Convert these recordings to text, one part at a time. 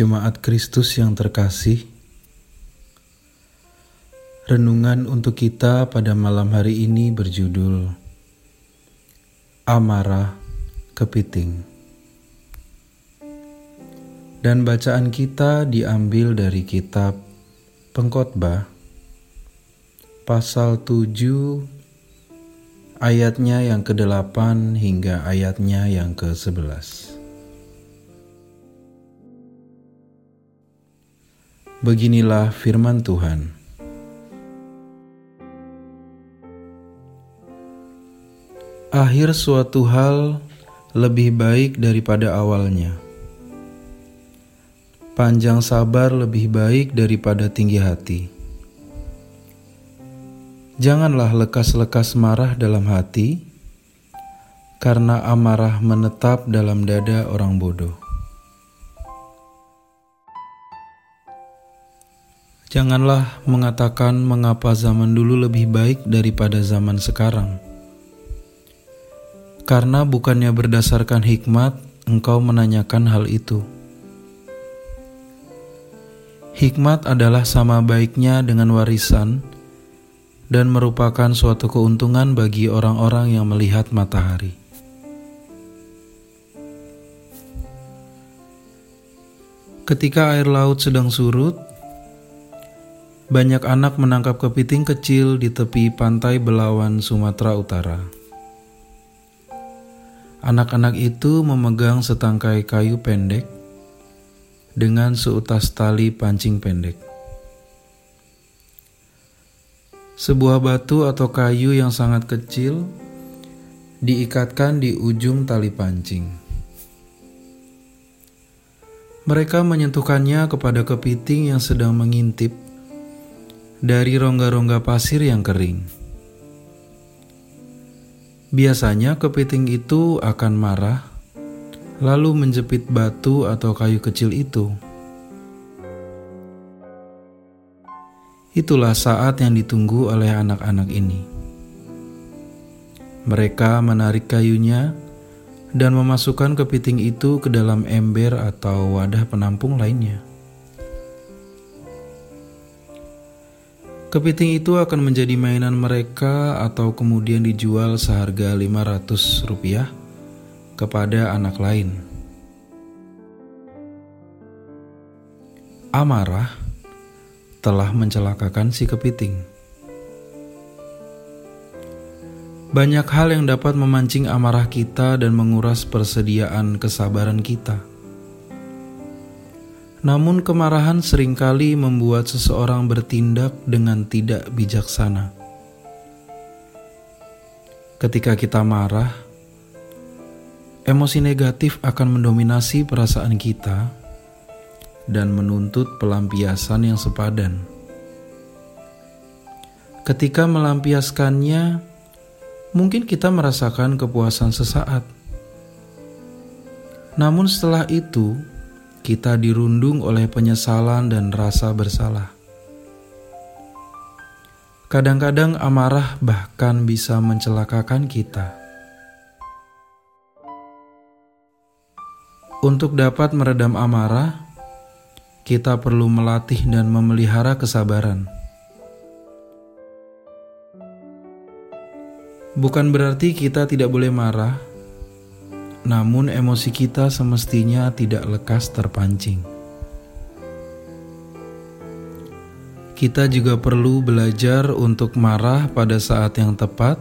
Jemaat Kristus yang terkasih, renungan untuk kita pada malam hari ini berjudul Amarah Kepiting. Dan bacaan kita diambil dari kitab Pengkhotbah pasal 7 ayatnya yang ke-8 hingga ayatnya yang ke-11. Beginilah firman Tuhan. Akhir suatu hal lebih baik daripada awalnya. Panjang sabar lebih baik daripada tinggi hati. Janganlah lekas-lekas marah dalam hati, karena amarah menetap dalam dada orang bodoh. Janganlah mengatakan mengapa zaman dulu lebih baik daripada zaman sekarang. Karena bukannya berdasarkan hikmat, engkau menanyakan hal itu. Hikmat adalah sama baiknya dengan warisan dan merupakan suatu keuntungan bagi orang-orang yang melihat matahari. Ketika air laut sedang surut, banyak anak menangkap kepiting kecil di tepi pantai Belawan, Sumatera Utara. Anak-anak itu memegang setangkai kayu pendek dengan seutas tali pancing pendek. Sebuah batu atau kayu yang sangat kecil diikatkan di ujung tali pancing. Mereka menyentuhkannya kepada kepiting yang sedang mengintip dari rongga-rongga pasir yang kering. Biasanya kepiting itu akan marah, lalu menjepit batu atau kayu kecil itu. Itulah saat yang ditunggu oleh anak-anak ini. Mereka menarik kayunya dan memasukkan kepiting itu ke dalam ember atau wadah penampung lainnya. Kepiting itu akan menjadi mainan mereka atau kemudian dijual seharga 500 rupiah kepada anak lain. Amarah telah mencelakakan si kepiting. Banyak hal yang dapat memancing amarah kita dan menguras persediaan kesabaran kita. Namun kemarahan sering kali membuat seseorang bertindak dengan tidak bijaksana. Ketika kita marah, emosi negatif akan mendominasi perasaan kita dan menuntut pelampiasan yang sepadan. Ketika melampiaskannya, mungkin kita merasakan kepuasan sesaat. Namun setelah itu, kita dirundung oleh penyesalan dan rasa bersalah. Kadang-kadang amarah bahkan bisa mencelakakan kita. Untuk dapat meredam amarah, kita perlu melatih dan memelihara kesabaran. Bukan berarti kita tidak boleh marah, namun emosi kita semestinya tidak lekas terpancing. Kita juga perlu belajar untuk marah pada saat yang tepat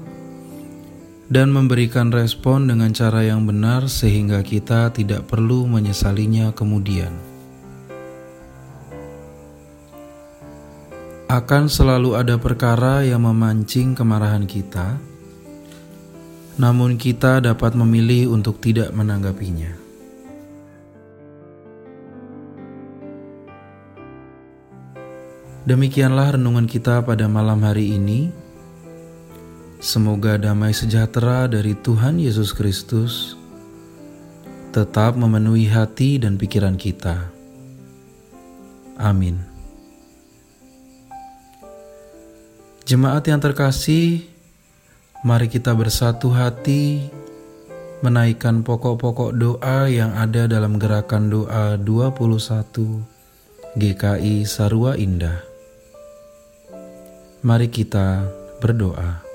dan memberikan respon dengan cara yang benar, sehingga kita tidak perlu menyesalinya kemudian. Akan selalu ada perkara yang memancing kemarahan kita namun kita dapat memilih untuk tidak menanggapinya. Demikianlah renungan kita pada malam hari ini. Semoga damai sejahtera dari Tuhan Yesus Kristus tetap memenuhi hati dan pikiran kita. Amin. Jemaat yang terkasih, Mari kita bersatu hati menaikkan pokok-pokok doa yang ada dalam gerakan doa 21 GKI Sarua Indah. Mari kita berdoa.